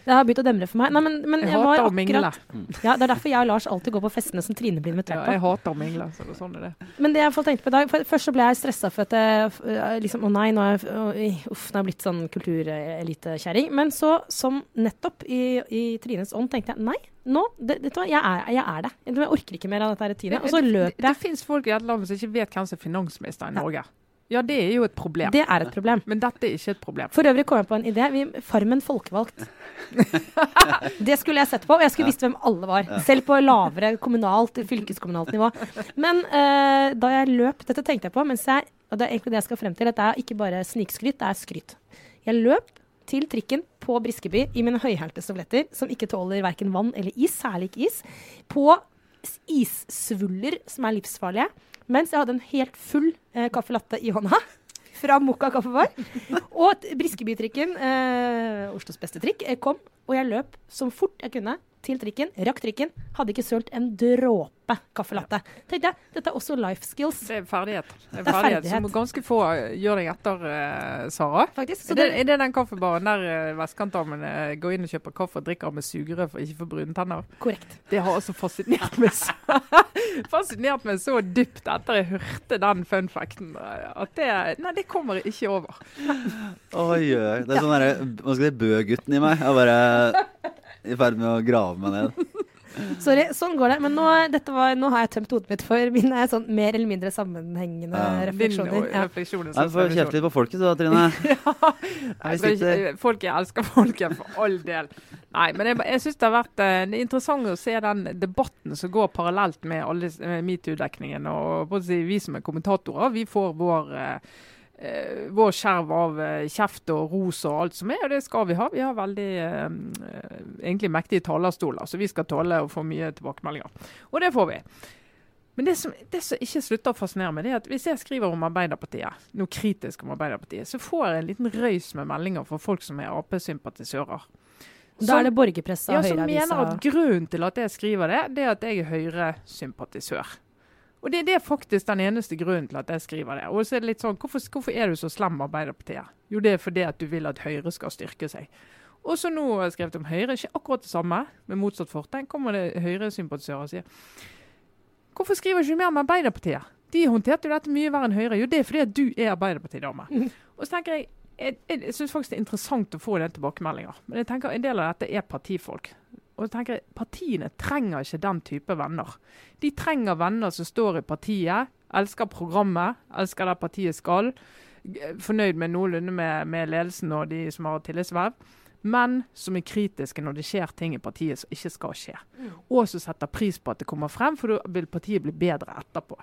Det har begynt å demre for meg. Nei, men, men Jeg jeg var hater å mingle. akkurat ja, Det er derfor jeg og Lars alltid går på festene som Trine blir invitert på. jeg hater å mingle. Så det sånn er det. Men det jeg tenkte på i dag for Først så ble jeg stressa for at jeg, øh, liksom, Å nei, nå er jeg, uff, nå er jeg blitt sånn kulturelitekjerring. Men så, som nettopp i, i Trines ånd, tenkte jeg nei, nå, det, det, jeg er, jeg er det. Jeg orker ikke mer av dette her Trine. Og så Det, jeg. det, det, det fins folk i dette landet som ikke vet hvem som er finansminister i Norge. Ja, det er jo et problem. Det er et problem. Men dette er ikke et problem. For øvrig kom jeg på en idé. Vi, farmen folkevalgt. det skulle jeg sett på, og jeg skulle visst hvem alle var. Selv på lavere kommunalt, fylkeskommunalt nivå. Men uh, da jeg løp Dette tenkte jeg på mens jeg Og det er egentlig det jeg skal frem til. Dette er ikke bare snikskryt, det er skryt. Jeg løp til trikken på Briskeby i mine høyhælte støvletter, som ikke tåler verken vann eller is, særlig ikke is, på issvuller som er livsfarlige, mens jeg hadde en helt full eh, caffè latte i hånda. fra Mokka kaffebar. Og Briskebytrikken, eh, Oslos beste trikk, eh, kom, og jeg løp så fort jeg kunne til trikken. Rakk trikken. Hadde ikke sølt en dråpe caffè latte. Tenkte jeg, dette er også life skills, Det er ferdighet. Det er Det er ferdighet ferdighet. Som ganske få gjør deg etter, uh, Sara. faktisk. Så Så det, er det den kaffebaren der uh, vestkantdamene går inn og kjøper kaffe og drikker med sugerør for ikke å få brune tenner? korrekt. Det har også fascinert meg så, fascinert meg så dypt etter jeg hørte den fun facten. eh, At det, nei, det kommer jeg ikke over. Oi, oi. Det er sånn derre Hva skal jeg si, Bø-gutten i meg Jeg bare i ferd med å grave meg ned. Sorry, sånn går det. Men nå, dette var, nå har jeg tømt hodet mitt for mine sånn mer eller mindre sammenhengende Ja. Refleksjoner. Ja. refleksjoner. Nei, Du får kjefte litt på folket du da, Trine. Jeg skal folk, jeg elsker folket, for all del. Nei, men jeg, jeg syns det har vært uh, er interessant å se den debatten som går parallelt med alle med metoo-dekningen. Og si, vi som er kommentatorer, vi får vår eh, eh, vår skjerv av eh, kjeft og ros og alt som er, og det skal vi ha. Vi har veldig eh, eh, egentlig mektige talerstoler, så vi skal tåle å få mye tilbakemeldinger. Og det får vi. Men det som, det som ikke slutter å fascinere meg, det er at hvis jeg skriver om Arbeiderpartiet, noe kritisk om Arbeiderpartiet, så får jeg en liten røys med meldinger fra folk som er Ap-sympatisører. Da er det borgerpressa ja, Avisa. som mener Høyreavisa. at grunnen til at jeg skriver det, det er at jeg er Høyre-sympatisør. Og det, det er faktisk den eneste grunnen til at jeg skriver det. Og så er det litt sånn, hvorfor, hvorfor er du så slem med Arbeiderpartiet? Jo, det er fordi at du vil at Høyre skal styrke seg. Og så nå har jeg skrevet om Høyre, ikke akkurat det samme, med motsatt fortegn, kommer det Høyre-sympatisører og sier Hvorfor skriver du ikke mer om Arbeiderpartiet? De håndterte jo dette mye verre enn Høyre. Jo, det er fordi at du er Arbeiderparti-dame. Og så tenker jeg jeg, jeg, jeg syns faktisk det er interessant å få den tilbakemeldinga. Men jeg tenker en del av dette er partifolk. Og så tenker jeg, Partiene trenger ikke den type venner. De trenger venner som står i partiet, elsker programmet, elsker der partiet skal, fornøyd med noenlunde med, med ledelsen og de som har tillitsverv, men som er kritiske når det skjer ting i partiet som ikke skal skje. Og som setter pris på at det kommer frem, for da vil partiet bli bedre etterpå.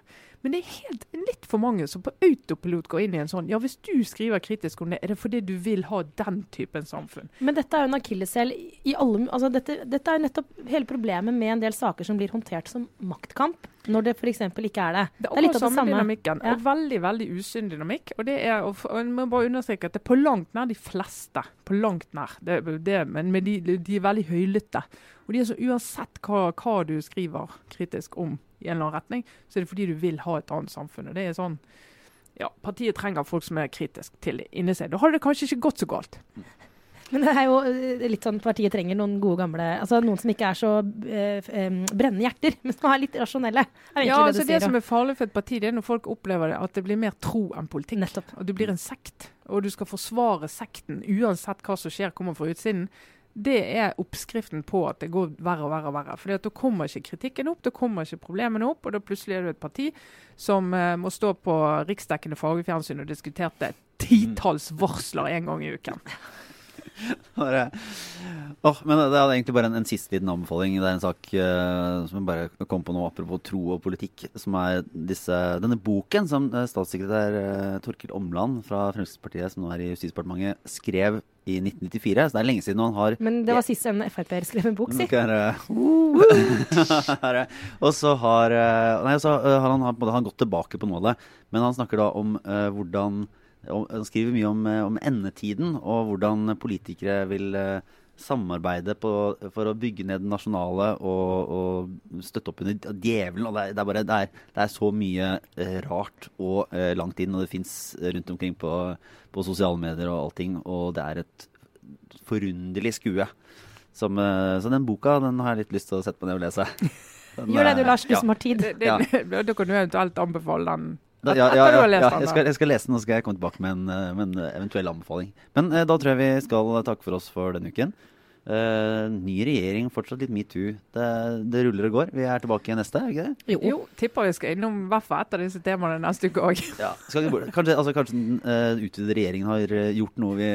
Men det er helt, litt for mange som på autopilot går inn i en sånn Ja, hvis du skriver kritisk om det, er det fordi du vil ha den typen samfunn? Men dette er jo en akilleshæl i alle altså dette, dette er jo nettopp hele problemet med en del saker som blir håndtert som maktkamp, når det f.eks. ikke er det. Det er Det er litt av det samme dynamikken. Ja. Og veldig veldig usunn dynamikk. Og det er, og jeg må bare understreke at det er på langt nær de fleste. På langt nær. Det, det, men men de, de er veldig høylytte. Og de er så uansett hva, hva du skriver kritisk om i en eller annen retning, så er det fordi du vil ha et annet samfunn. Og det er sånn ja, Partiet trenger folk som er kritiske til inni seg. Da har det kanskje ikke gått så galt. Men det er jo eh, litt sånn partiet trenger noen gode gamle Altså noen som ikke er så eh, brennende hjerter, men som er litt rasjonelle. Er Ja, det altså Det sier. som er farlig for et parti, det er når folk opplever det, at det blir mer tro enn politikk. Nettopp. Og du blir en sekt, og du skal forsvare sekten uansett hva som skjer kommer fra utsiden. Det er oppskriften på at det går verre og verre. og verre. Fordi at Da kommer ikke kritikken opp, da kommer ikke problemene opp. Og da plutselig er du et parti som eh, må stå på riksdekkende fargefjernsyn og diskuterte titalls varsler en gang i uken. Bare, oh, men det er egentlig bare en, en siste liten anbefaling. Det er en sak uh, som jeg bare kom på nå, apropos tro og politikk. Som er disse, denne boken som eh, statssekretær uh, Torkil Omland fra Fremskrittspartiet, som nå er i Justisdepartementet, skrev i 1994. Så det er lenge siden han har Men det var sist en Frp-er skrev en bok, si. Og så har, eh, nei, så eh, har han, måte- han gått tilbake på noe av det. Men han snakker da om uh, hvordan Han skriver mye om, eh, om endetiden, og hvordan politikere vil eh, samarbeide på, for å bygge ned det nasjonale og, og støtte opp under djevelen. Og det er, det er, bare, det er, det er så mye eh, rart og eh, langt inn, og det fins rundt omkring på, på sosiale medier og allting. Og det er et forunderlig skue. Som, eh, så den boka den har jeg litt lyst til å sette meg ned og lese. Den, Gjør det du, eh, Lars, du ja. som har tid. Det, det, Da kan du eventuelt anbefale den Da, ja, ja, ja, ja jeg, skal, jeg skal lese den, og så skal jeg komme tilbake med en, eh, med en eventuell anbefaling. Men eh, da tror jeg vi skal takke for oss for denne uken. Eh, ny regjering, fortsatt litt metoo. Det, det ruller og går. Vi er tilbake neste, er vi ikke det? Jo. Jo, tipper vi skal innom i hvert fall et av disse temaene neste uke òg. Kanskje altså, kanskje den uh, utvidede regjeringen har eh, gjort noe vi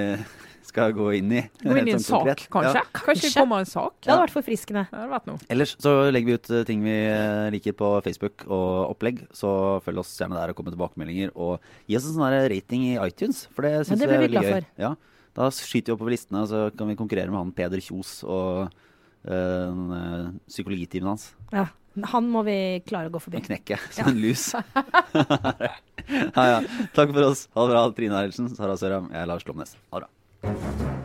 skal gå inn i? Gå inn i en Sånn sak, konkret. kanskje. Ja. Kanskje det kommer en sak. Det hadde vært forfriskende. Det hadde vært noe. Ellers så legger vi ut eh, ting vi eh, liker på Facebook og opplegg. Så følg oss gjerne der og kom med tilbakemeldinger. Og gi oss en sånn rating i iTunes, for det syns jeg vi er veldig gøy. Ja, da skyter vi oppover listene, og så kan vi konkurrere med han Peder Kjos og øh, eh, psykologitimen hans. Ja. Han må vi klare å gå forbi. Han knekker som en lus. ja, ja. Takk for oss. Ha det bra, Trine Eilertsen, Sara Søram, Jeg er Lars Klomnes. Ha det bra. Thank you.